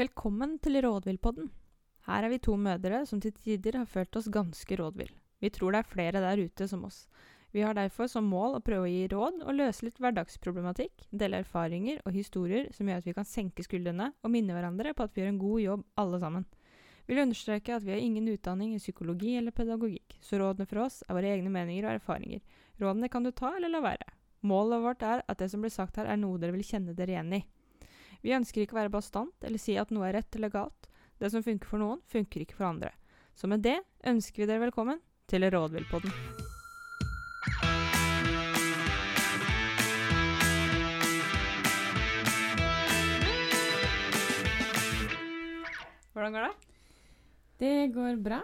Velkommen til Rådvillpodden. Her er vi to mødre som til tider har følt oss ganske rådvill. Vi tror det er flere der ute som oss. Vi har derfor som mål å prøve å gi råd og løse litt hverdagsproblematikk, dele erfaringer og historier som gjør at vi kan senke skuldrene og minne hverandre på at vi gjør en god jobb alle sammen. Vi vil understreke at vi har ingen utdanning i psykologi eller pedagogikk, så rådene for oss er våre egne meninger og erfaringer. Rådene kan du ta eller la være. Målet vårt er at det som blir sagt her er noe dere vil kjenne dere igjen i. Vi ønsker ikke å være bastant eller si at noe er rett eller galt. Det som funker for noen, funker ikke for andre. Så med det ønsker vi dere velkommen til Rådvillpodden. Hvordan går det? Det går bra.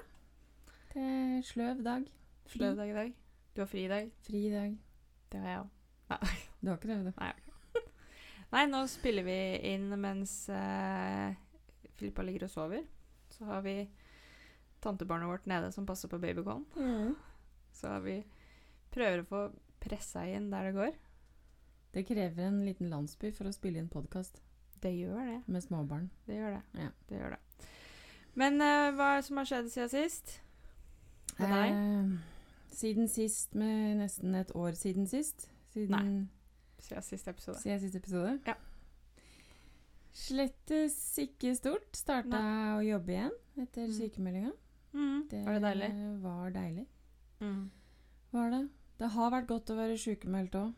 Det er sløv dag. Sløv dag i dag. Du har fri i dag. Fri i dag. Det har jeg òg. Du har ikke det, du? Nei, nå spiller vi inn mens uh, Filippa ligger og sover. Så har vi tantebarnet vårt nede som passer på babycon. Så har vi prøver å få pressa inn der det går. Det krever en liten landsby for å spille inn podkast Det gjør det. med småbarn. Det gjør det. Ja. det, gjør det. Men uh, hva er det som har skjedd siden sist? Med deg? Eh, siden sist, med nesten et år siden sist. Siden Siden siste episode. siden siste episode. Ja. Slettes ikke stort. Starta å jobbe igjen etter Mm. sykemeldinga. Mm. Var det deilig? var deilig. Mm. Var det. Det har vært godt å være sykemeldt òg.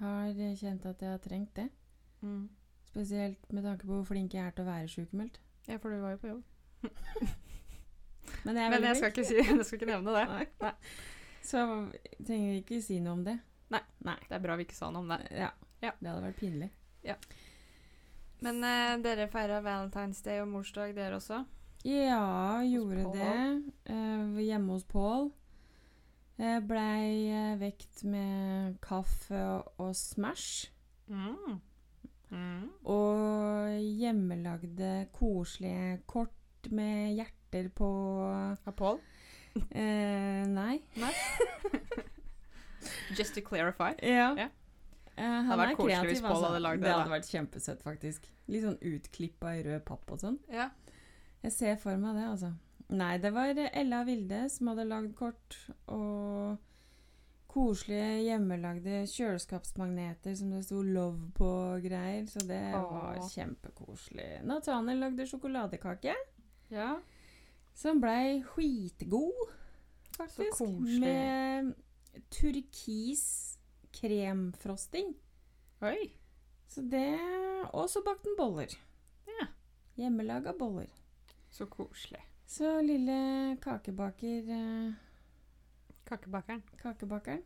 Har kjent at jeg har trengt det. Mm. Spesielt med tanke på hvor flink jeg er til å være sykemeldt. Ja, for du var jo på jobb. Men jeg, Men jeg skal ikke, si, jeg skal ikke nevne det. Nei. Nei. Så trenger ikke si noe om det. Nei. Nei. Det er bra vi ikke sa noe om det. Ja. Ja. Det hadde vært pinlig. Men eh, dere feira Valentine's Day og morsdag, dere også? Ja, gjorde det. Eh, hjemme hos Pål. Eh, Blei eh, vekt med kaffe og, og Smash. Mm. Mm. Og hjemmelagde koselige kort med hjerter på Av Pål? nei. Nei. Just to clarify. Ja. Ja. Uh, han hadde vært er koselig kreativ, hvis Pål altså. hadde lagd det, Det da. hadde vært kjempesøtt, faktisk. Litt sånn utklippa i rød papp og sånn. Ja. Jeg ser for meg det, altså. Nei, det var Ella Vilde som hadde lagd kort, og koselige hjemmelagde kjøleskapsmagneter som det sto 'Love' på og greier, så det var Åh. kjempekoselig. Nathaniel lagde sjokoladekake, ja. som blei skitgod, faktisk. koselig. Med turkis kremfrosting. Oi. Så det Og så bakte han boller. Ja. Hjemmelaga boller. Så koselig. Så lille kakebaker eh, Kakebakeren. Kakebakeren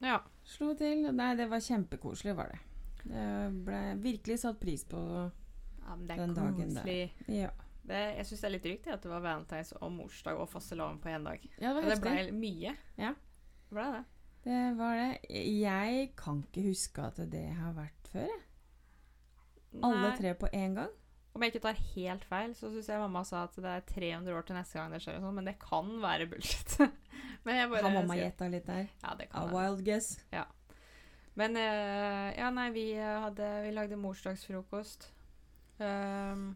Ja. slo til. Nei, det var kjempekoselig, var det. Det ble virkelig satt pris på. ja Den dagen der. Ja, Det, jeg syns det er litt drygt at det var valentines og morsdag og fastelavn på én dag. ja det var det ble mye. Ja. Det ble det. Det var det. Jeg kan ikke huske at det har vært før. Jeg. Alle tre på én gang. Om jeg ikke tar helt feil, så syns jeg mamma sa at det er 300 år til neste gang det skjer, og sånn, men det kan være bullshit. men jeg bare Har mamma gjetta litt der? Ja, det A være. wild guess. Men uh, ja, nei, vi, eh, hadde, vi lagde morsdagsfrokost. Um,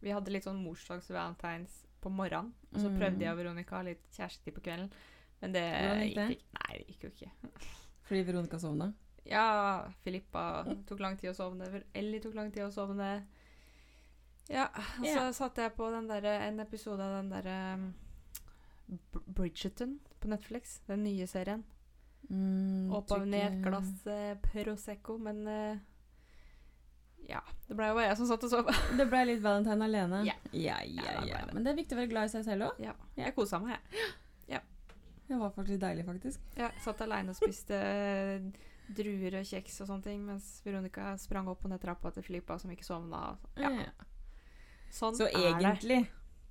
vi hadde litt sånn morsdags-valentines på morgenen. Og så Mm. prøvde jeg og Veronica litt kjærestetid på kvelden. Men det gikk det? ikke. Nei, det gikk jo ikke. Fordi Veronica sovna. Ja, Filippa tok lang tid å sovne. Ellie tok lang tid å sovne. Ja, så yeah. satte jeg på den der, en episode av den derre um, Bridgerton på Netflix. Den nye serien. Mm, Opp av ned et glass eh, Prosecco, men eh, Ja. Det ble jo bare jeg som satt og sov. Det ble litt Valentine alene? Yeah. ja, Ja, ja, ja. Men det er viktig å være glad i seg selv òg. Ja. Jeg kosa meg, jeg. Det var faktisk deilig, faktisk. Ja, satt aleine og spiste eh, druer og kjeks og sånne ting, mens Veronica sprang opp og ned trappa til Filippa, som ikke sovna. Ja. Ja. Sånn Så er det. egentlig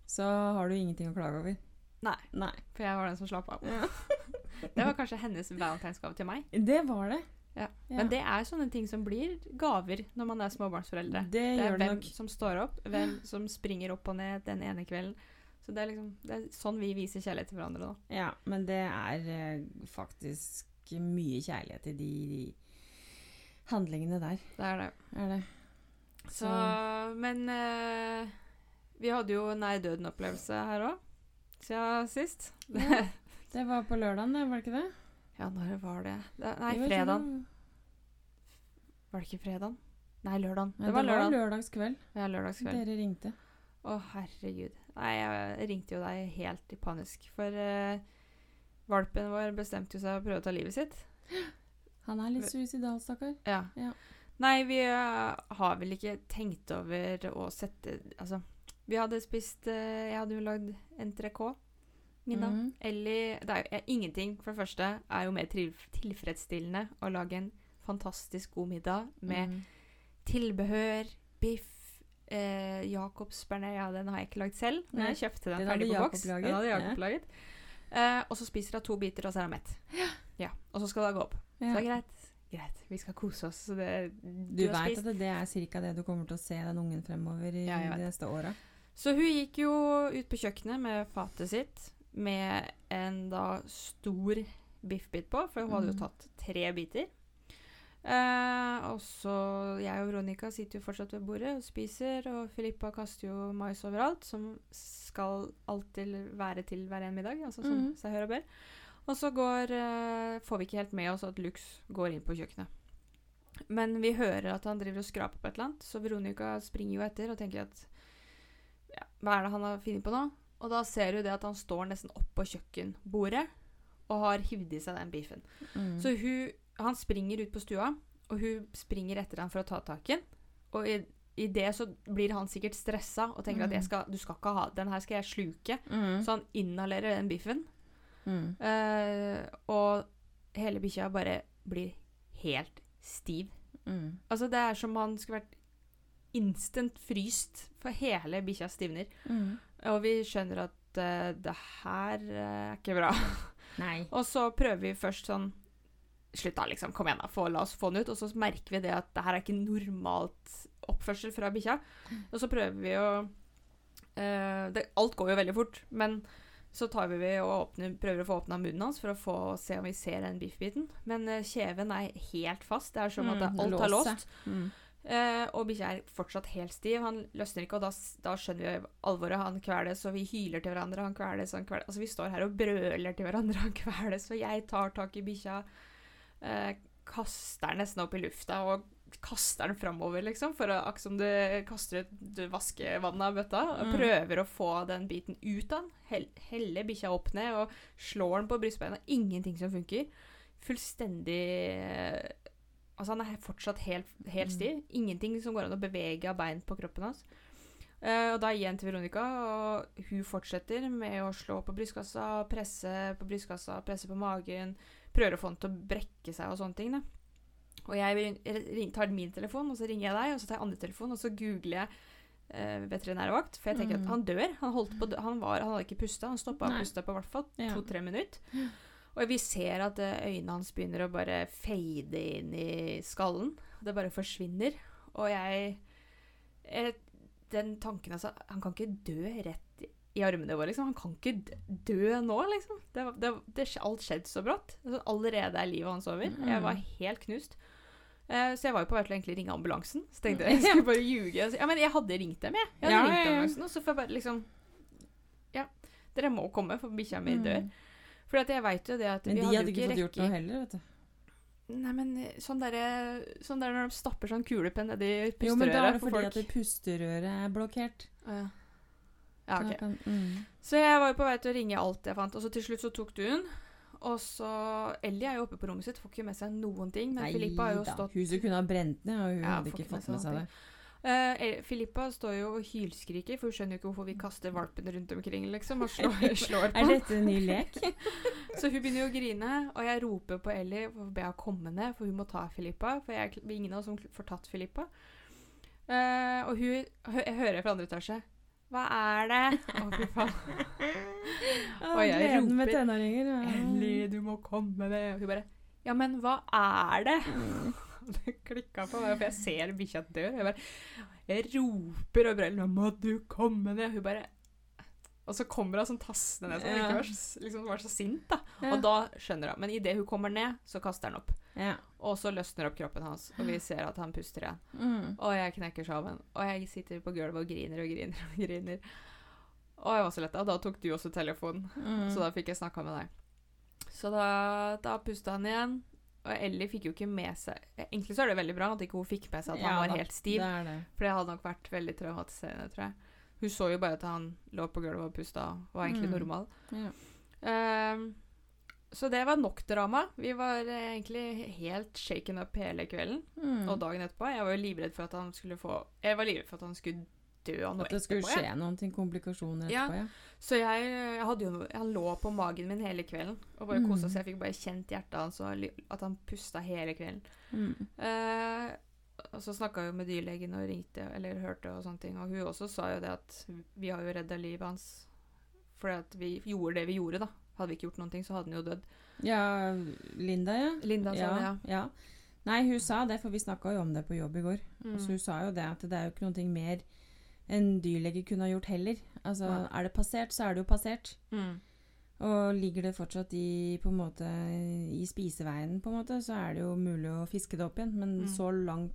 så har du ingenting å klage over. Nei, Nei. for jeg var den som slapp av. Ja. Det var kanskje hennes valentinsgave til meg. Det var det. Ja. Men det er sånne ting som blir gaver når man er småbarnsforeldre. Det Det er hvem nok. som står opp, hvem som springer opp og ned den ene kvelden. Så det er liksom det er sånn vi viser kjærlighet til hverandre nå. Ja, men det er eh, faktisk mye kjærlighet i de, de handlingene der. Det er det. Er det. Så, men eh, vi hadde jo nær døden-opplevelse her òg, siden sist. Ja. Det var på lørdagen, det, var det ikke det? Ja, når var det? det nei, fredagen. Var det ikke fredagen? Nei, lørdagen. Det, det var lørdagen. lørdagskveld. Ja, lørdagskveld. Dere ringte. Å, herregud. Nei, jeg ringte jo deg helt i panisk. For eh, valpen vår bestemte jo seg å prøve å ta livet sitt. Han er litt suicidal, stakkar. Ja. Ja. Nei, vi eh, har vel ikke tenkt over å sette Altså, vi hadde spist eh, Jeg hadde jo lagd entrecôte. Middag. Mm. Eller Det er jo er ingenting, for det første, er jo mer tilfredsstillende å lage en fantastisk god middag med mm. tilbehør, biff, eh, Jacobsbearnés Ja, den har jeg ikke lagd selv, men jeg kjøpte den, den ferdig på boks. Den hadde ja. Jakob laget. Eh, og så spiser hun to biter, og så er hun mett. Ja. Og så skal hun gå opp. Så det er greit. Greit, vi skal kose oss. Så det, Du du veit at det er ca. det du kommer til å se den ungen fremover i Ja, de neste åra. Så hun gikk jo ut på kjøkkenet med fatet sitt med en da stor biffbit på, for hun hadde jo Mhm. tatt tre biter. Eh, og så jeg og Veronica sitter jo fortsatt ved bordet og spiser, og Filippa kaster jo mais overalt, som skal alltid være til hver en middag, altså som mm. seg hør og bør. Og så går, eh, får vi ikke helt med oss at Lux går inn på kjøkkenet. Men vi hører at han driver og skraper på et eller annet, så Veronica springer jo etter og tenker at ja, hva er det han har funnet på nå? Og da ser du det at han står nesten oppå kjøkkenbordet og har hivd i seg den beefen. Mm. Så hun, han springer ut på stua, og hun springer etter ham for å ta tak i den. Og i, i det så blir han sikkert stressa og tenker at Mm. jeg skal, du skal ikke ha den her skal jeg sluke. Mm. Så han inhalerer den biffen. Mm. Uh, og hele bikkja bare blir helt stiv. Mm. Altså Det er som om han skulle vært instant fryst, for hele bikkja stivner. Mm. Og vi skjønner at uh, det her eh, er ikke bra. Nei. og så prøver vi først sånn Slutt, da, liksom. Kom igjen, da. Få, la oss få den ut. Og så merker vi det at det her er ikke normalt oppførsel fra bikkja. Og så prøver vi å eh, det, Alt går jo veldig fort, men så tar vi og åpner, prøver å få åpna munnen hans for å få, se om vi ser den biffbiten. Men eh, kjeven er helt fast. Det er som at det, alt er låst låst. Mm. Eh, og bikkja er fortsatt helt stiv. Han løsner ikke, og da, da skjønner vi alvoret. Han kveles, og vi hyler til hverandre. Han kveles, han kveles. Altså, vi står her og brøler til hverandre. Han kveles, og jeg tar tak i bikkja. Eh, kaster den nesten opp i lufta og kaster den framover, liksom. For akkurat som du kaster ut vaskevannet av bøtta. Mm. prøver å få den biten ut av den. Hell, heller bikkja opp ned og slår den på brystbeina. Ingenting som funker. Fullstendig eh, Altså, han er fortsatt helt, helt Mm. stiv. Ingenting som går an å bevege av bein på kroppen hans. Eh, og da igjen til Veronica, og hun fortsetter med å slå på brystkassa, presse på brystkassa, presse på magen, prøver å få den til å brekke seg og sånne ting. Da. Og jeg tar min telefon, og så ringer jeg deg, og så tar jeg andre telefon, og så googler jeg uh, veterinærvakt, for jeg tenker Mm. at han dør. Han holdt på. Han, var, han hadde ikke pusta, han stoppa å puste på hvert fall Ja. to-tre minutter. Og vi ser at eh, øynene hans begynner å bare fade inn i skallen. Det bare forsvinner. Og jeg, jeg Den tanken altså Han kan ikke dø rett i, armene våre, liksom. Han kan ikke dø nå, liksom. Det, det, det, alt skjedde så brått. Altså, allerede er livet hans over. Jeg var helt knust. Eh, så jeg var jo på vei til å egentlig ringe ambulansen. Så tenkte jeg jeg skulle bare ljuge. Ja, men jeg hadde ringt dem, jeg. Jeg hadde Ja, ringt ambulansen, og så får jeg bare liksom Ja, dere må komme, for bikkja mi dør. Mm. For jeg veit jo det at Men vi de hadde hadde ikke fått gjort noe heller, vet du. Nei, men eh, sånn der, Sånn der når de stapper sånn kulepenn nedi Jo, men da er det fordi folk. at det pusterøret er blokkert. Ja. ja, ok. kan, mm. Så jeg var jo på vei til å ringe alt jeg fant, og så til slutt så tok du den. Og så Ellie er jo oppe på rommet sitt, får ikke med seg noen ting. Men Filippa har jo stått Huset kunne ha brent ned, og hun Ja, hadde ikke fått med fått med seg seg det. El- Filippa står jo og hylskriker, for hun skjønner jo ikke hvorfor vi kaster valpen rundt omkring, liksom, og slår, slår på Er dette en ny lek? Så hun begynner jo å grine, og jeg roper på Ellie for å be henne komme ned, for hun må ta Filippa. For jeg, er ingen av oss som får tatt Filippa. Uh, og hun hø- Jeg hører fra andre etasje Hva er det? Å, fy faen. Og jeg gleden med roper, tenåringer. ja. Ellie, du må komme ned. Og hun bare Ja, men hva er det? Det klikka på meg, for jeg ser bikkja dø. Jeg bare Jeg roper og brøler må du komme ned!' Hun bare Og så kommer hun sånn tassende ned, ikke var så, liksom, var så sint, da. Ja. Og da skjønner hun. Men idet hun kommer ned, så kaster han opp. Ja. Og så løsner opp kroppen hans, og vi ser at han puster igjen. Mm. Og jeg knekker sammen. Og jeg sitter på gulvet og griner og griner og griner. Og jeg var så letta. Da tok du også telefonen, Mm. så da fikk jeg snakka med deg. Så da, da pusta han igjen. Og Ellie fikk jo ikke med seg Egentlig så er det veldig bra at ikke hun fikk med seg at Ja han var da, helt stiv. Det det. For det hadde nok vært veldig traumatiserende, tror jeg. Hun så jo bare at han lå på gulvet og pusta og var egentlig Mm. normal. Ja. Um, så det var nok drama. Vi var eh, egentlig helt shaken up hele kvelden Mm. og dagen etterpå. Jeg var jo livredd for at han skulle få Jeg var livredd for at han skulle dø av noe At det skulle etterpå. skje noen ting, komplikasjoner etterpå, ja. Så jeg, jeg jo Han lå på magen min hele kvelden og bare Mm. kosa seg. Jeg fikk bare kjent hjertet hans og at han pusta hele kvelden. Mm. Eh, og så snakka jeg med dyrlegen og ringte eller hørte og sånne ting. Og hun også sa jo det at vi har jo redda livet hans fordi at vi gjorde det vi gjorde, da. Hadde vi ikke gjort noen ting, så hadde han jo dødd. Ja, Linda, ja. Linda sa ja, det, ja. ja. Nei, hun sa det, for vi snakka jo om det på jobb i går. Mm. Så hun sa jo det at det er jo ikke noen ting mer en dyrlege kunne ha gjort heller. Altså, ja. er det passert, så er det jo passert. Mm. Og ligger det fortsatt i, på en måte, i spiseveien, på en måte, så er det jo mulig å fiske det opp igjen. Men Mm. så langt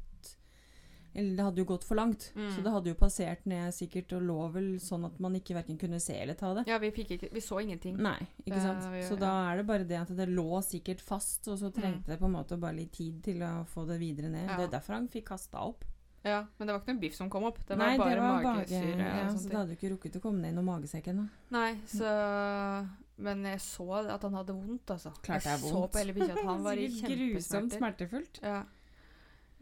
Eller det hadde jo gått for langt. Mm. Så det hadde jo passert ned sikkert og lå vel sånn at man ikke verken kunne se eller ta det. Ja, vi, ikke, vi så ingenting. Nei, ikke sant. var vi, Så da er det bare det at det lå sikkert fast, og så trengte Mm. det på en måte bare litt tid til å få det videre ned. Ja. Det er derfor han fikk kasta opp. Ja, Men det var ikke noe biff som kom opp. Det var Nei, bare det var magesyre. ja, og så da hadde du ikke rukket å komme ned i noen magesekk ennå. Nei, så Men jeg så at han hadde vondt, altså. Klart det er Jeg så på hele bikkja at han var i kjempesmerter. grusomt smertefullt. Ja.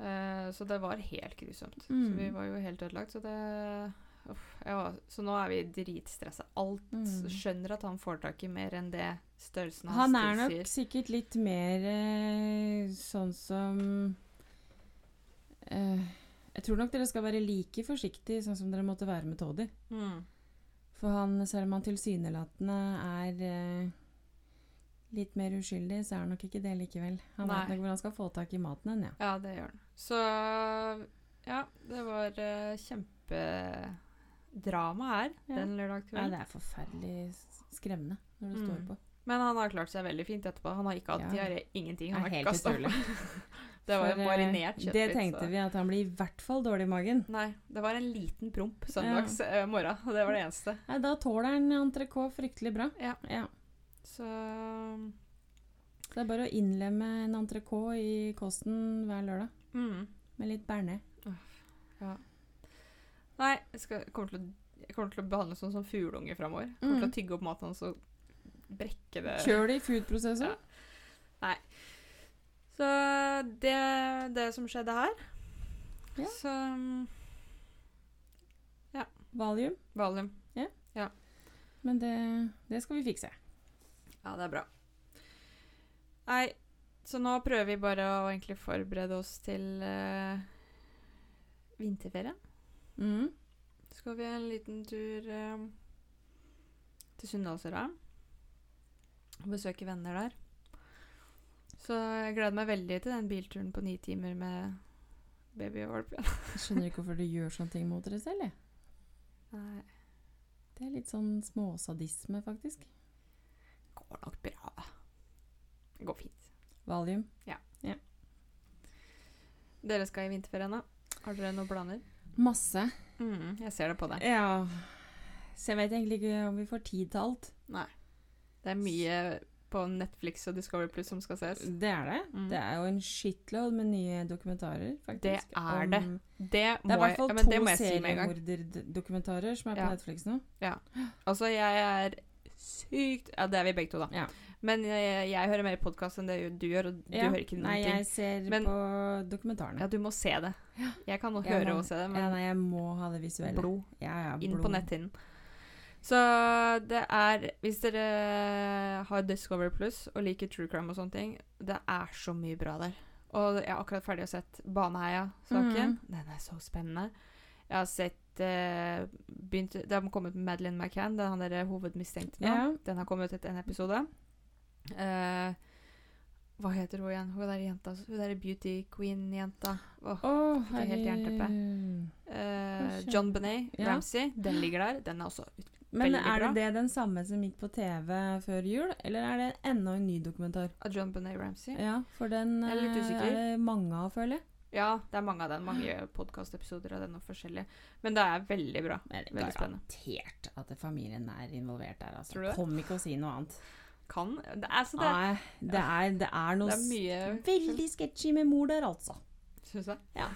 Uh, så det var helt grusomt. Så Mm. vi var jo helt ødelagt. Så det uff, ja, Så nå er vi dritstressa. Alt Mm. skjønner at han får tak i mer enn det størrelsen Han hans er nok sikkert litt mer eh, sånn som eh, Jeg tror nok dere skal være like forsiktige sånn som dere måtte være med Toddy. Mm. For han, selv om han tilsynelatende er eh, litt mer uskyldig, så er han nok ikke det likevel. Han Nei. vet nok hvor han skal få tak i maten hen, ja. Ja, det gjør han. Så ja, det var eh, kjempedrama her Ja. den lørdag Nei, Ja, det er forferdelig skremmende når det Mm. står på. Men han har klart seg veldig fint etterpå. Han har ikke hatt Ja. diaré. Ingenting. Han er har helt utrolig. Det var jo eh, marinert kjøttbit. Det tenkte så- vi, at han blir i hvert fall dårlig i magen. Nei, det var en liten promp søndags ja. morgen. Og det var det eneste. Nei, da tåler han entrecôte fryktelig bra. Ja. ja. Så Så det er bare å innlemme en entrecôte i kosten hver lørdag. mm. Med litt bearnés. Nei, jeg, skal, kommer til å, jeg kommer til å behandle sånn som fugleunge framover. Kommer til Mm. å tygge opp maten hans og brekke det. Kjør det i foodprosessor. Ja. Så det er det som skjedde her. Ja. Så ja. Valium. Valium. Men det, det skal vi fikse. Ja, det er bra. Nei, så nå prøver vi bare å egentlig forberede oss til uh, vinterferien. Mm. Så skal vi en liten tur uh, til Sunndalsøra. Og besøke venner der. Så jeg gleder meg veldig til den bilturen på ni timer med baby og valp. Jeg skjønner ikke hvorfor du gjør sånne ting mot dere selv. jeg. Nei, Det er litt sånn småsadisme, faktisk. det går nok bra. Det går fint. Valium. Dere skal i vinterferien, da? Har dere noen planer? Masse. Mm, jeg ser det på deg. Ja. Så jeg vet egentlig ikke om vi får tid til alt. Nei. Det er mye på Netflix og Discovery Plus som skal ses. Det er det. Mm. Det er jo en shitload med nye dokumentarer, faktisk. Det er det. Det Det er i hvert fall ja, to må gang. seriemorderdokumentarer som er på Ja. Netflix nå. Ja. Altså, jeg er sykt Ja, det er vi begge to, da. Ja. Men jeg, jeg hører mer podkast enn det du gjør, og du Ja. hører ikke noen Nei, ting. jeg ser Men- på dokumentarene. Ja, du må se det. Jeg kan Jeg høre må- og se det, ja, men nei, jeg må ha det visuelle. blod Ja, ja, inn blod. på netthinnen. Så det er Hvis dere har Discovery Plus og liker true crime og sånne ting, det er så mye bra der. Og jeg er akkurat ferdig å sett Baneheia-saken. Mm. Den er så spennende. Jeg har sett eh, begynt, Det har kommet med Madeleine McCann, den han der hovedmistenkte nå. Yeah. Den har kommet etter en episode. Eh, hva heter hun igjen? Hun der jenta Hun der beauty queen-jenta. Åh, oh, Fikk jeg helt jernteppe. herregud. eh, John Benet yeah. Ramsey. Den ligger der. Den er også Men er det det den samme som gikk på TV før jul, eller er det enda en ny dokumentar? Av John Benet Ramsey. Ja, for den er eh, er det mange av, føler jeg. Ja, det er mange av den. Mange podkastepisoder av den og forskjellige. Men det er veldig bra. Det Veldig er spennende. garantert at familien er involvert der. Altså. Tror du det? Kom ikke og si noe annet. Kan det er, det, Nei, det er, det er noe det er veldig sketchy med mor der, altså. Syns jeg. Ja.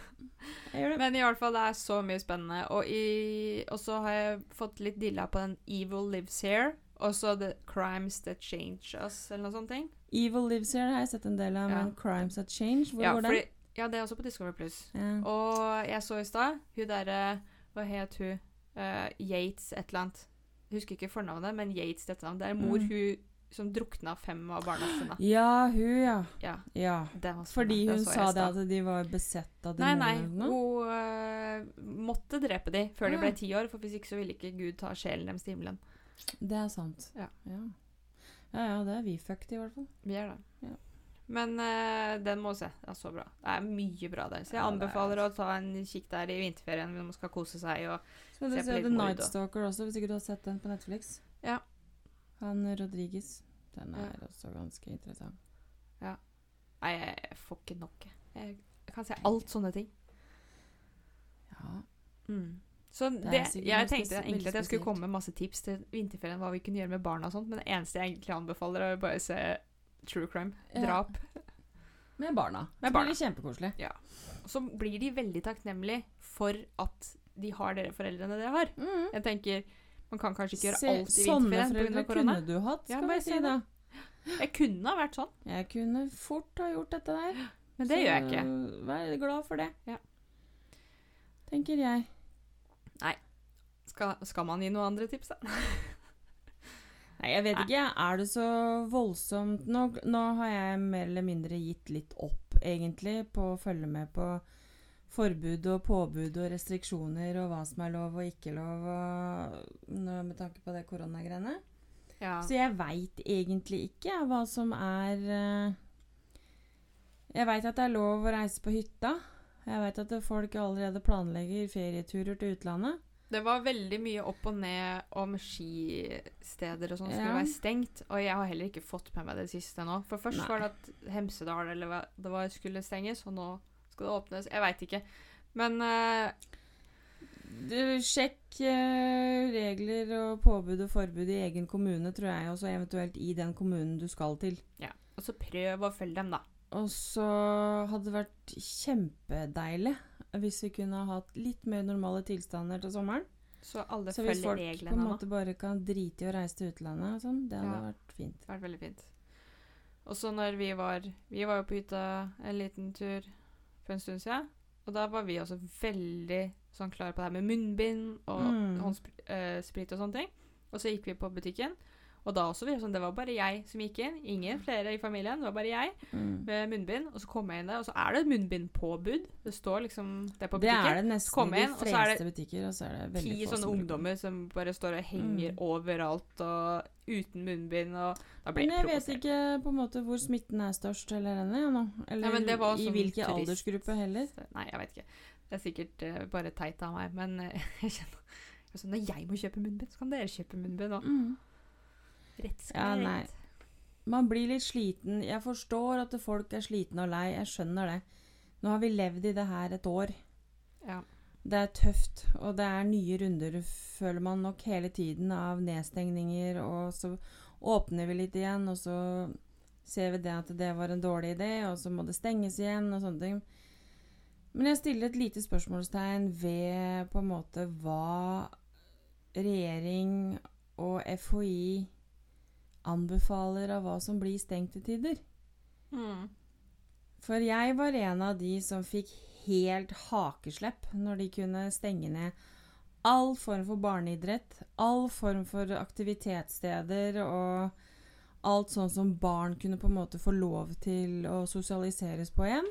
Jeg gjør det. Men i alle fall, det er så mye spennende. Og, i, og så har jeg fått litt dilla på den Evil Lives Here. Og så The Crimes That Change Us, eller noe sånt. ting. Evil Lives Here har jeg sett en del av, Ja. men Crimes That Change, hvor Ja, går den? ja, det er også på Discovery Plus. Ja. Og jeg så i stad hun derre Hva het hun? Uh, Yates et eller annet. Jeg husker ikke fornavnet, men Yates et eller annet. Det er mor Mm. hun som drukna fem av barna sine. ja, hun, ja. Ja, ja. Fordi hun sa det at de var besett av Nei, demoner. nei. eller. Hun uh, måtte drepe dem før de Ah. ble ti år, for hvis ikke så ville ikke Gud ta sjelen deres til himmelen. Det er sant. Ja. ja. Ja, ja, det er vi fucked, i hvert fall. Vi er det. Ja. Men uh, den må se. Det er så bra. Det er mye bra der. Så jeg Ja, er- anbefaler å ta en kikk der i vinterferien når man skal kose seg. Og Så du Se du på se litt The Night. Stalker også, hvis ikke du har sett den på Netflix. Ja. Han Rodriges. Den er Ja. også ganske interessant. Ja. Nei, jeg får ikke nok. Jeg, jeg kan se alt sånne ting. Ja. Mm. Så det, det jeg tenkte egentlig at jeg skulle komme med masse tips til vinterferien, hva vi kunne gjøre med barna og sånt, men det eneste jeg egentlig anbefaler, er å bare se true crime. Ja. Drap. Med barna. Med det barna. blir kjempekoselig. Og så blir de veldig takknemlige for at de har dere foreldrene dere har. Mm. Jeg tenker, man kan kanskje ikke gjøre Se, alt i sånne vinterferien foreldre pga. korona. kunne du hatt, skal bare vi si da. Jeg kunne ha vært sånn, Jeg kunne fort ha gjort dette der. men det så gjør jeg ikke. Vær glad for det. Ja. Tenker jeg. Skal, skal man gi noen andre tips, da? Nei, jeg vet Nei. ikke. Er det så voldsomt nå, nå har jeg mer eller mindre gitt litt opp, egentlig, på å følge med på forbud og påbud og restriksjoner og hva som er lov og ikke lov, og, med tanke på det koronagreiene. Ja. Så jeg veit egentlig ikke hva som er eh, Jeg veit at det er lov å reise på hytta. Jeg veit at folk allerede planlegger ferieturer til utlandet. Det var veldig mye opp og ned om skisteder og sånn skulle Ja. være stengt. Og jeg har heller ikke fått med meg det siste nå. For først Nei. var det at Hemsedal eller det var skulle stenges, og nå skal det åpnes. Jeg veit ikke. Men eh, Du, sjekk eh, regler og påbud og forbud i egen kommune, tror jeg, og så eventuelt i den kommunen du skal til. Ja, Og så prøv å følge dem, da. Og så hadde det vært kjempedeilig hvis vi kunne hatt litt mer normale tilstander til sommeren. Så alle Så hvis folk på en reglene nå. måte bare kan drite i å reise til utlandet og sånn, det hadde Ja. vært fint. Vært veldig fint. Og så når vi var Vi var jo på hytta en liten tur for en stund siden. Og da var vi også veldig sånn klare på det her med munnbind og Mm. håndsprit og sånne ting. Og så gikk vi på butikken. Og da også, vi var sånn, det var bare jeg som gikk inn. Ingen flere i familien. Det var bare jeg Mm. med munnbind. Og så kom jeg inn der, og så er det et munnbindpåbud. Det står liksom det på Det er det nesten i de fleste butikker. Og så er det veldig Ti få sånne ungdommer som bare står og henger Mm. overalt og uten munnbind. Og da blir Men jeg jeg vet ikke på en måte hvor smitten er størst eller ennå. jeg nå. Eller Ja, i sånn hvilken turist- aldersgruppe heller. Nei, jeg vet ikke. Det er sikkert uh, bare teit av meg, men uh, jeg kjenner jeg er sånn, Når jeg må kjøpe munnbind, så kan dere kjøpe munnbind òg. Mm. Rett skal Ja, rett. Man blir litt sliten. Jeg forstår at folk er slitne og lei. Jeg skjønner det. Nå har vi levd i det her et år. Ja. Det er tøft, og det er nye runder, føler man nok hele tiden, av nedstengninger. Og så åpner vi litt igjen, og så ser vi det at det var en dårlig idé, og så må det stenges igjen, og sånne ting. Men jeg stiller et lite spørsmålstegn ved på en måte hva regjering og FHI anbefaler av hva som blir stengt til tider. Mm. For jeg var en av de som fikk helt hakeslepp når de kunne stenge ned all form for barneidrett, all form for aktivitetssteder og alt sånn som barn kunne på en måte få lov til å sosialiseres på igjen.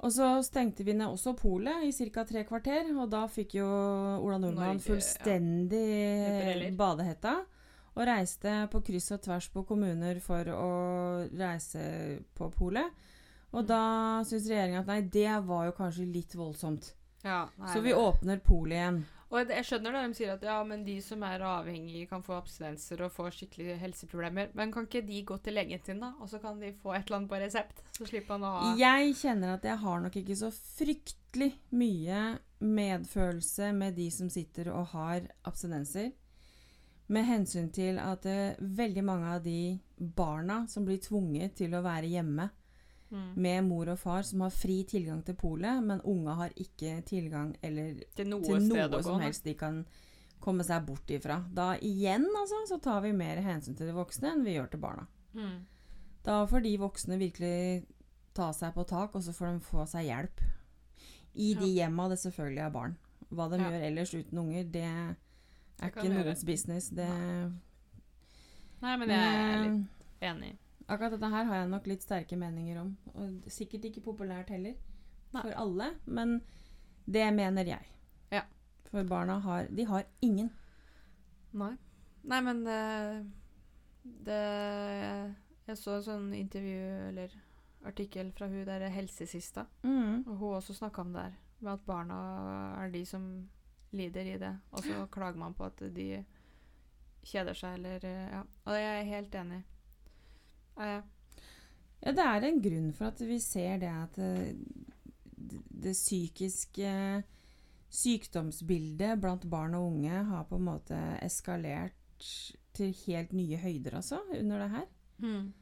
Og så stengte vi ned også polet i ca. tre kvarter, og da fikk jo Ola Nordmann fullstendig badehetta. Og reiste på kryss og tvers på kommuner for å reise på polet. Og Mm. da syns regjeringa at nei, det var jo kanskje litt voldsomt. Ja, nei, Så vi åpner polet igjen. Og jeg skjønner da de sier at ja, men de som er avhengige, kan få abstinenser og få skikkelige helseproblemer. Men kan ikke de gå til legen sin, da? Og så kan de få et eller annet på resept? Så slipper han å ha Jeg kjenner at jeg har nok ikke så fryktelig mye medfølelse med de som sitter og har abstinenser. Med hensyn til at uh, veldig mange av de barna som blir tvunget til å være hjemme mm. med mor og far, som har fri tilgang til polet, men unga har ikke tilgang eller til noe, til noe som gå. helst de kan komme seg bort ifra. Da igjen, altså, så tar vi mer hensyn til de voksne enn vi gjør til barna. Mm. Da får de voksne virkelig ta seg på tak, og så får de få seg hjelp. I de hjemma det selvfølgelig er barn. Hva de Ja. gjør ellers uten unger, det er Det er ikke noens business. Det, Nei, men jeg er litt enig. Akkurat dette her har jeg nok litt sterke meninger om. Og sikkert ikke populært heller Nei. for alle, men det mener jeg. Ja. For barna har De har ingen. Nei. Nei, men det, det Jeg så en sånn intervju eller artikkel fra hun der helsesista, Mm. og hun også snakka om det her, med at barna er de som lider i det. Og så klager man på at de kjeder seg, eller Ja. Og jeg er helt enig. i. Ja, ja, det er en grunn for at vi ser det at eh, det, det psykiske sykdomsbildet blant barn og unge har på en måte eskalert til helt nye høyder, altså, under det her. Mm.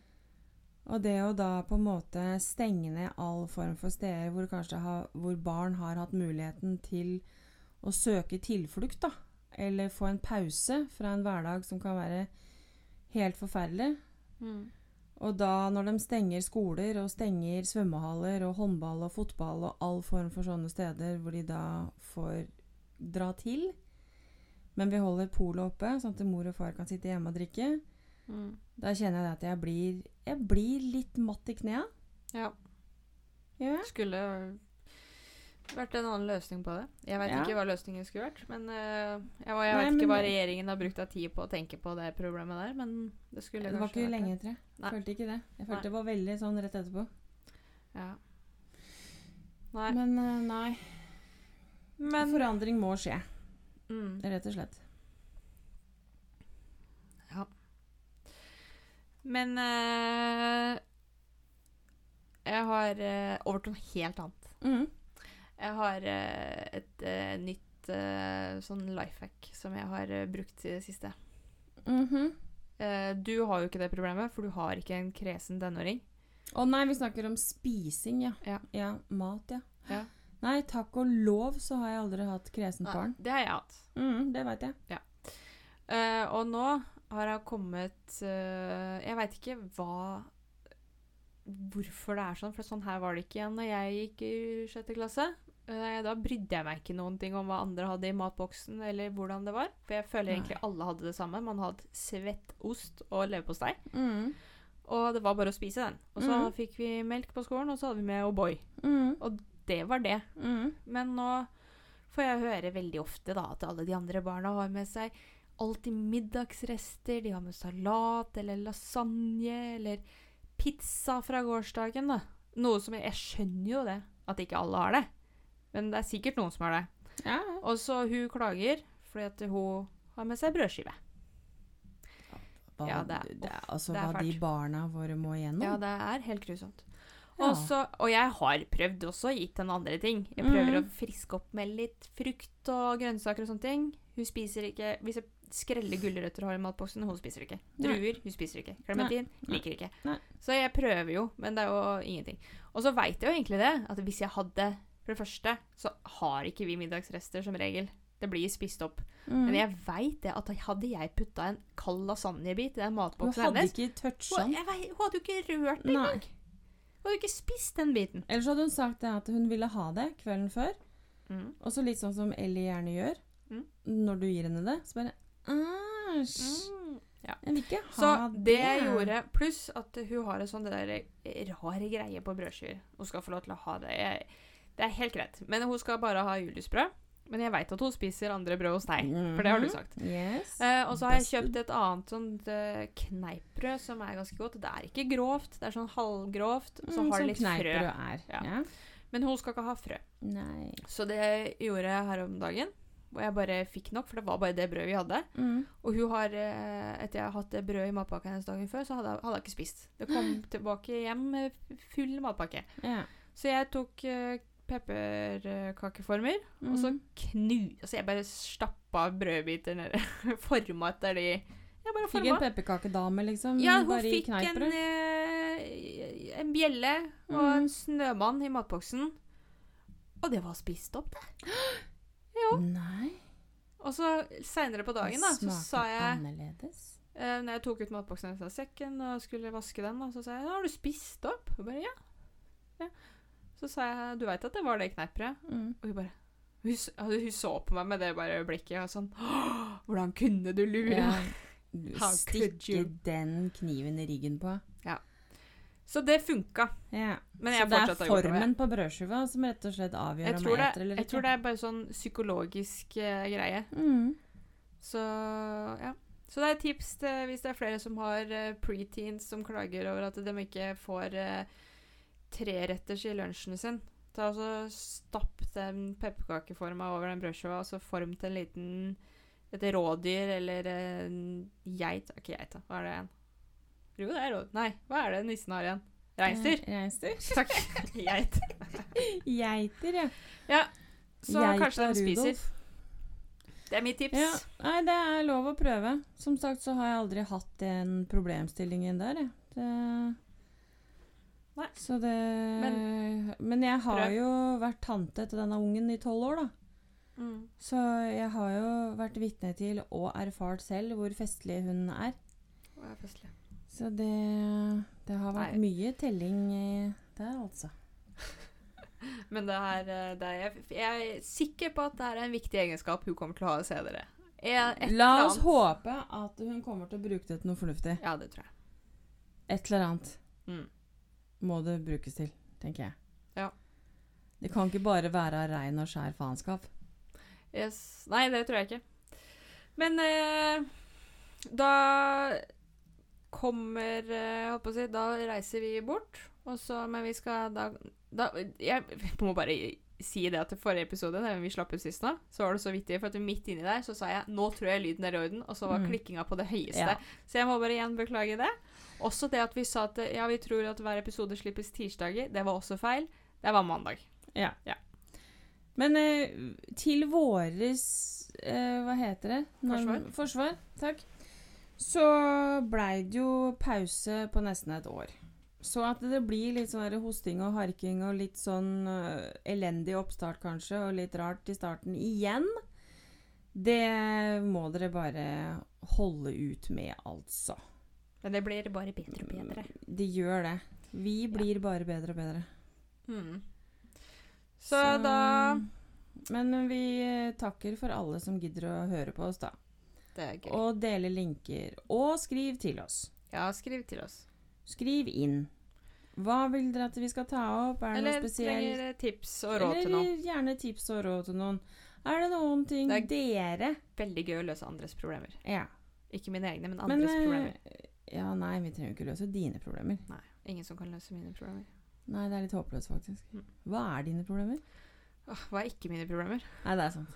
Og det å da på en måte stenge ned all form for steder hvor, har, hvor barn har hatt muligheten til å søke tilflukt, da. Eller få en pause fra en hverdag som kan være helt forferdelig. Mm. Og da når de stenger skoler og stenger svømmehaller og håndball og fotball og all form for sånne steder hvor de da får dra til, men vi holder polet oppe, sånn at mor og far kan sitte hjemme og drikke, Mm. da kjenner jeg at jeg blir, jeg blir litt matt i knea. Ja. Jeg? Skulle vært en annen løsning på det. Jeg vet Ja. ikke hva løsningen skulle vært. Men uh, jeg, jeg veit vet ikke hva regjeringen har brukt av tid på å tenke på det problemet der. Men det skulle Det var kanskje ikke vært lenge det. etter. Jeg følte ikke det. Jeg følte Nei. det var veldig sånn rett etterpå. Ja. Nei. Men uh, nei. Men Forandring må skje, mm, rett og slett. Ja. Men uh, jeg har over til noe helt annet. Mhm. Jeg har eh, et eh, nytt eh, sånn life hack som jeg har brukt i det siste. Mhm. Eh, du har jo ikke det problemet, for du har ikke en kresen tenåring. Å nei, vi snakker om spising, ja. Ja. mat, ja. Ja. Nei, takk og lov så har jeg aldri hatt kresent barn. det har jeg hatt. Mm, det veit jeg. Eh, og nå har jeg kommet uh, Jeg veit ikke hva Hvorfor det er sånn, for sånn her var det ikke igjen når jeg gikk i sjette klasse. Da brydde jeg meg ikke noen ting om hva andre hadde i matboksen, eller hvordan det var. For jeg føler egentlig alle hadde det samme. Man hadde svett ost og leverpostei. Mm. Og det var bare å spise den. Og så mm. fikk vi melk på skolen, og så hadde vi med O'boy. Og Det var det. Mhm. Men nå får jeg høre veldig ofte da at alle de andre barna har med seg alltid middagsrester. De har med salat eller lasagne eller pizza fra gårsdagen. da. Noe som jeg, jeg skjønner jo det, at ikke alle har det. Men det er sikkert noen som har det. Ja. Og så hun klager fordi at hun har med seg brødskive. Hva, Ja, det er- det altså, det er hva de barna våre må igjennom. Ja, det er helt grusomt. Også, Og, jeg har prøvd også gitt henne andre ting. Jeg prøver mm. å friske opp med litt frukt og grønnsaker og sånne ting. Hun spiser ikke Hvis jeg skreller gulrøtter og har i matboksen, hun spiser ikke. Druer, hun spiser ikke. Klementin, liker ikke. Nei. Så jeg prøver jo, men det er jo ingenting. Og så veit jeg jo egentlig det, at hvis jeg hadde For det første så har ikke vi middagsrester som regel. Det blir spist opp. Mm. Men jeg veit det at hadde jeg putta en kald lasagnebit i den Hun matboksen hadde hennes ikke toucha hun, den. jeg hun hadde jo ikke rørt det Nei. engang. Hun hadde ikke spist den biten. Ellers hadde hun sagt det at hun ville ha det kvelden før. Mm. Og så litt sånn som Ellie gjerne gjør. Mm. Når du gir henne det, så bare Æsj. Mm. Ja. Jeg vil ikke Så ha det jeg gjorde Pluss at hun har en sånn det der rare greie på brødskiver. Hun skal få lov til å ha det. Jeg, det er helt greit. Men hun skal bare ha juliusbrød. Men jeg veit at hun spiser andre brød hos deg. For det har du Mhm. sagt. Yes. Eh, og så har jeg kjøpt et annet sånt uh, kneippbrød som er ganske godt. Det er ikke grovt, det er sånn halvgrovt. Så Mm, har det litt frø. er. Ja. Ja. Men hun skal ikke ha frø. Nei. Så det gjorde jeg her om dagen. Og jeg bare fikk nok, for det var bare det brødet vi hadde. Mm. Og hun har, eh, etter jeg har hatt det brødet i matpakka hennes dagen før, så hadde jeg, hadde jeg ikke spist. Det kom tilbake hjem med full matpakke. Ja. Så jeg tok eh, pepperkakeformer, og så Mm. knu... Altså jeg bare stappa brødbiter nedi. Forma etter de Jeg bare Fikk en pepperkakedame, liksom? Ja, hun fikk en, eh, en bjelle og Mm. en snømann i matboksen. Og det var spist opp, det. Nei. Og så seinere på dagen, da, så sa jeg annerledes. eh, Når jeg tok ut matboksen av sekken og skulle vaske den, da, så sa jeg 'Har du spist opp?' Og bare 'Ja'. ja. Så sa jeg 'Du veit at det var det kneippbrødet?' Mm. Og hun bare hun, hun så på meg med det bare blikket og sånn 'Hvordan kunne du lure?' Ja. Stikke den kniven i ryggen på. Så det funka. Ja. Men Så det er formen på brødskiva som rett og slett avgjør Jeg om jeg eter eller jeg tror det er bare sånn psykologisk uh, greie. Mm. Så ja. Så det er et tips til, hvis det er flere som har uh, preteens som klager over at de ikke får uh, treretters i lunsjen sin. Ta og så Stapp den pepperkakeforma over den brødskiva, og så form til en liten et rådyr eller en geit Ikke geit, da. Hva er det igjen? Jo, det er råd... Nei, hva er det nissen har igjen? Reinsdyr? Reinsdyr. Takk. Geit. Geiter, ja. ja. Så Geita kanskje de spiser. Rudolf. Det er mitt tips. Ja, nei, det er lov å prøve. Som sagt så har jeg aldri hatt den problemstillingen der, jeg. Det... Nei. Så det Men, jeg har prøv. jo vært tante til denne ungen i tolv år, da. Mm. Så jeg har jo vært vitne til og erfart selv hvor festlig hun er. Hun er festlig. Så det, det har vært Nei. mye telling eh, der, altså. Men det er, eh, det er, jeg, er sikker på at det er en viktig egenskap hun kommer til å ha senere. En- et La oss håpe at hun kommer til å bruke det til noe fornuftig. Ja, det tror jeg. Et eller annet Mm. Må det brukes til, tenker jeg. Ja. Det kan ikke bare være rein og skjær faenskap. Yes. Nei, det tror jeg ikke. Men eh, da kommer eh, holdt på å si, Da reiser vi bort, og så Men vi skal da, da Jeg må bare si det at i forrige episode, da vi slapp ut sist nå, så var det så vittig, for at midt inni der så sa jeg 'Nå tror jeg lyden er i orden', og så var Mm. klikkinga på det høyeste. Ja. Så jeg må bare igjen beklage det. Også det at vi sa at ja, vi tror at hver episode slippes tirsdager. Det var også feil. Det var mandag. Ja. Ja. Men eh, til våres eh, Hva heter det? Forsvar. Forsvar, takk. Så blei det jo pause på nesten et år. Så at det blir litt sånn hosting og harking og litt sånn uh, elendig oppstart kanskje, og litt rart i starten igjen, det må dere bare holde ut med, altså. Men det blir bare bedre og bedre. Det gjør det. Vi blir bare bedre og bedre. Mm. Så, da Men vi eh, takker for alle som gidder å høre på oss, da. Det er gøy. Og dele linker. Og skriv til oss. Ja, skriv til oss. Skriv inn. Hva vil dere at vi skal ta opp? Er det Eller noe spesielt? trenger tips og råd til Eller gjerne tips og råd til noen. Er det noen ting Det dere Veldig gøy å løse andres problemer. Ja. Ikke mine egne, men Men andres men, problemer. Ja, nei, vi trenger jo ikke løse dine problemer. Nei, ingen som kan løse mine problemer. Nei, det er litt håpløst, faktisk. Mm. Hva er dine problemer? Åh, hva er ikke mine problemer? Nei, det er sant.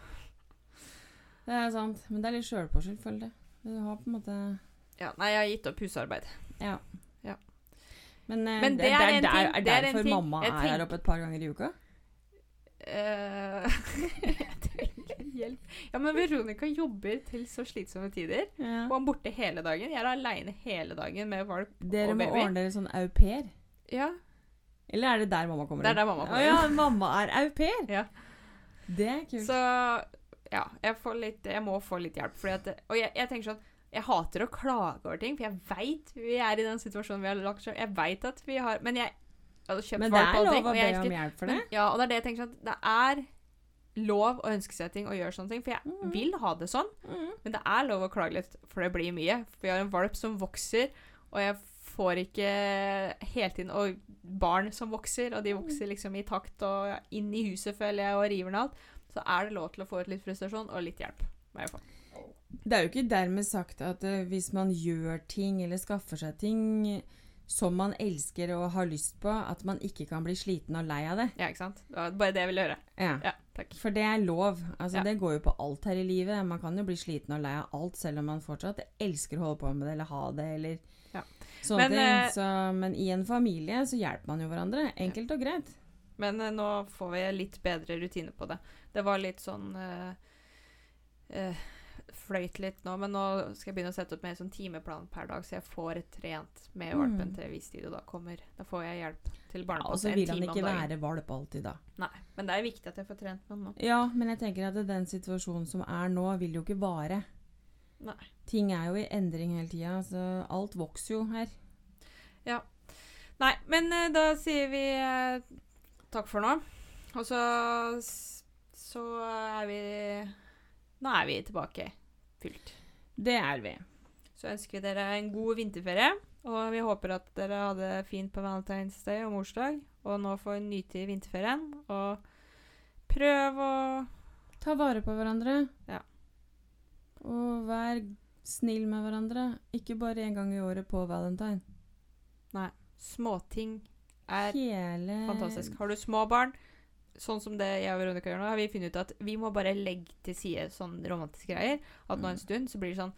Det er sant. Men det er litt sjølpåskyldt, føler jeg. Du har på en måte Ja, nei, jeg har gitt opp husarbeid. Ja. Ja. Men, eh, Men det er en der- er det er derfor mamma er her oppe et par ganger i uka? Trenger hjelp. Ja, men Veronica jobber til så slitsomme tider. Ja. Og er borte hele dagen. Jeg er aleine hele dagen med valp Dere og må ordne dere sånn au pair. Ja, Eller er det der mamma kommer det er der mamma kommer inn. ja, ja, mamma er au pair! Ja. Det er kult. Så ja, jeg, får litt, jeg må få litt hjelp. At, og jeg, jeg tenker sånn Jeg hater å klage over ting, for jeg veit vi er i den situasjonen vi har lagt oss Jeg veit at vi har Men jeg, jeg hadde kjøpt Men det er lov å be om hjelp for det. Men, ja, og det er det jeg tenker sånn Det er lov å ønske seg ting og gjøre sånne ting, for jeg mm. vil ha det sånn. Mm. Men det er lov å klage litt, for det blir mye. For vi har en valp som vokser, og jeg får ikke hele tiden Og barn som vokser, og de vokser liksom i takt og inn i huset, føler jeg, og river ned alt. Så er det lov til å få ut litt frustrasjon og litt hjelp. må jeg få. Det er jo ikke dermed sagt at uh, hvis man gjør ting eller skaffer seg ting, som man elsker og har lyst på, at man ikke kan bli sliten og lei av det. Ja, ikke sant? Det var bare det jeg ville høre. Ja. Ja, takk. For det er lov. Altså, Ja. Det går jo på alt her i livet. Man kan jo bli sliten og lei av alt, selv om man fortsatt elsker å holde på med det eller ha det eller Ja. sånne Men, ting. eh, Så, men i en familie så hjelper man jo hverandre. Enkelt og greit. Men uh, nå får vi litt bedre rutine på det. Det var litt sånn uh, eh, Fløyt litt nå, men nå skal jeg begynne å sette opp mer sånn timeplan per dag, så jeg får trent med valpen Mm. til hvis tid, og da kommer Da får jeg hjelp til Ja, og så vil han ikke være valp alltid, da. Nei, men det er viktig at jeg får trent med han nå. Ja, men jeg tenker at den situasjonen som er nå, vil jo ikke vare. Nei. Ting er jo i endring hele tida, så alt vokser jo her. Ja. Nei, men eh, da sier vi eh, takk for nå. Og så så er vi Nå er vi tilbake fylt. Det er vi. Så ønsker vi dere en god vinterferie. Og vi håper at dere hadde det fint på Valentine's Day og morsdag. Og nå får nyte vinterferien. Og prøv å Ta vare på hverandre. Ja. Og vær snill med hverandre. Ikke bare én gang i året på valentine. Nei. Småting er Hele fantastisk. Har du små barn, sånn som det jeg og Veronica gjør nå, har vi funnet ut at vi må bare legge til side sånne romantiske greier. At nå en Mm. stund så blir det sånn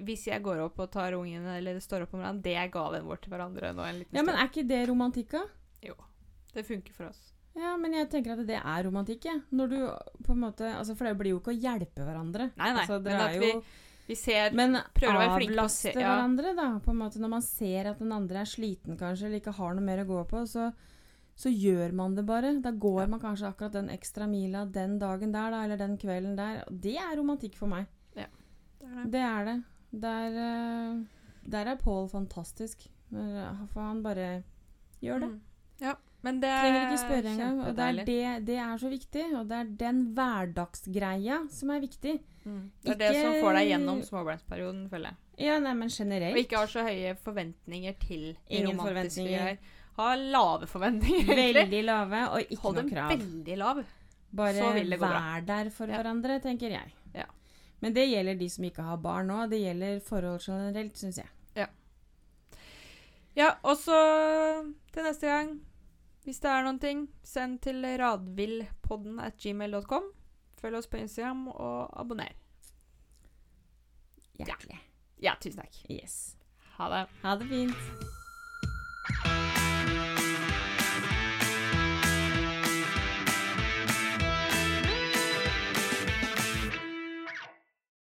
Hvis jeg går opp og tar ungen, eller står opp om morgenen, det er gaven vår til hverandre nå en liten Ja, men er ikke det romantikk, da? Det funker for oss. Ja, men jeg tenker at det er romantikk, jeg. Når du på en måte Altså, for det blir jo ikke å hjelpe hverandre. Nei, nei, Altså, men at vi, vi ser Men prøver å være flinke på å se- ja. hverandre, da. På en måte Når man ser at den andre er sliten kanskje, eller ikke har noe mer å gå på, så, så gjør man det bare. Da går Ja. man kanskje akkurat den ekstra mila den dagen der, da, eller den kvelden der. Og Det er romantikk for meg. Det er det. Det er det. Der, eh, der er Paul fantastisk. Eh, For han bare gjør det. Mm. Ja, men det Trenger ikke spørre engang. Og det er, kjempedeilig. det, det er så viktig. Og det er den hverdagsgreia som er viktig. Mm. Det er det som får deg gjennom småbarnsperioden, føler jeg. Ja, nei, men Og ikke har så høye forventninger til Ingen romantiske forventninger. greier. Ha lave forventninger, egentlig. Veldig lave, og ikke Hold noe dem veldig lav. Bare vær der for Ja. hverandre, tenker jeg. Ja. Men det gjelder de som ikke har barn nå. Det gjelder forhold generelt, syns jeg. Ja, og så til neste gang, hvis det er noen ting, send til radvillpodden at gmail.com. Følg oss på Instagram, og abonner. Hjertelig. Ja, tusen takk. Yes. Ha det. Ha det fint.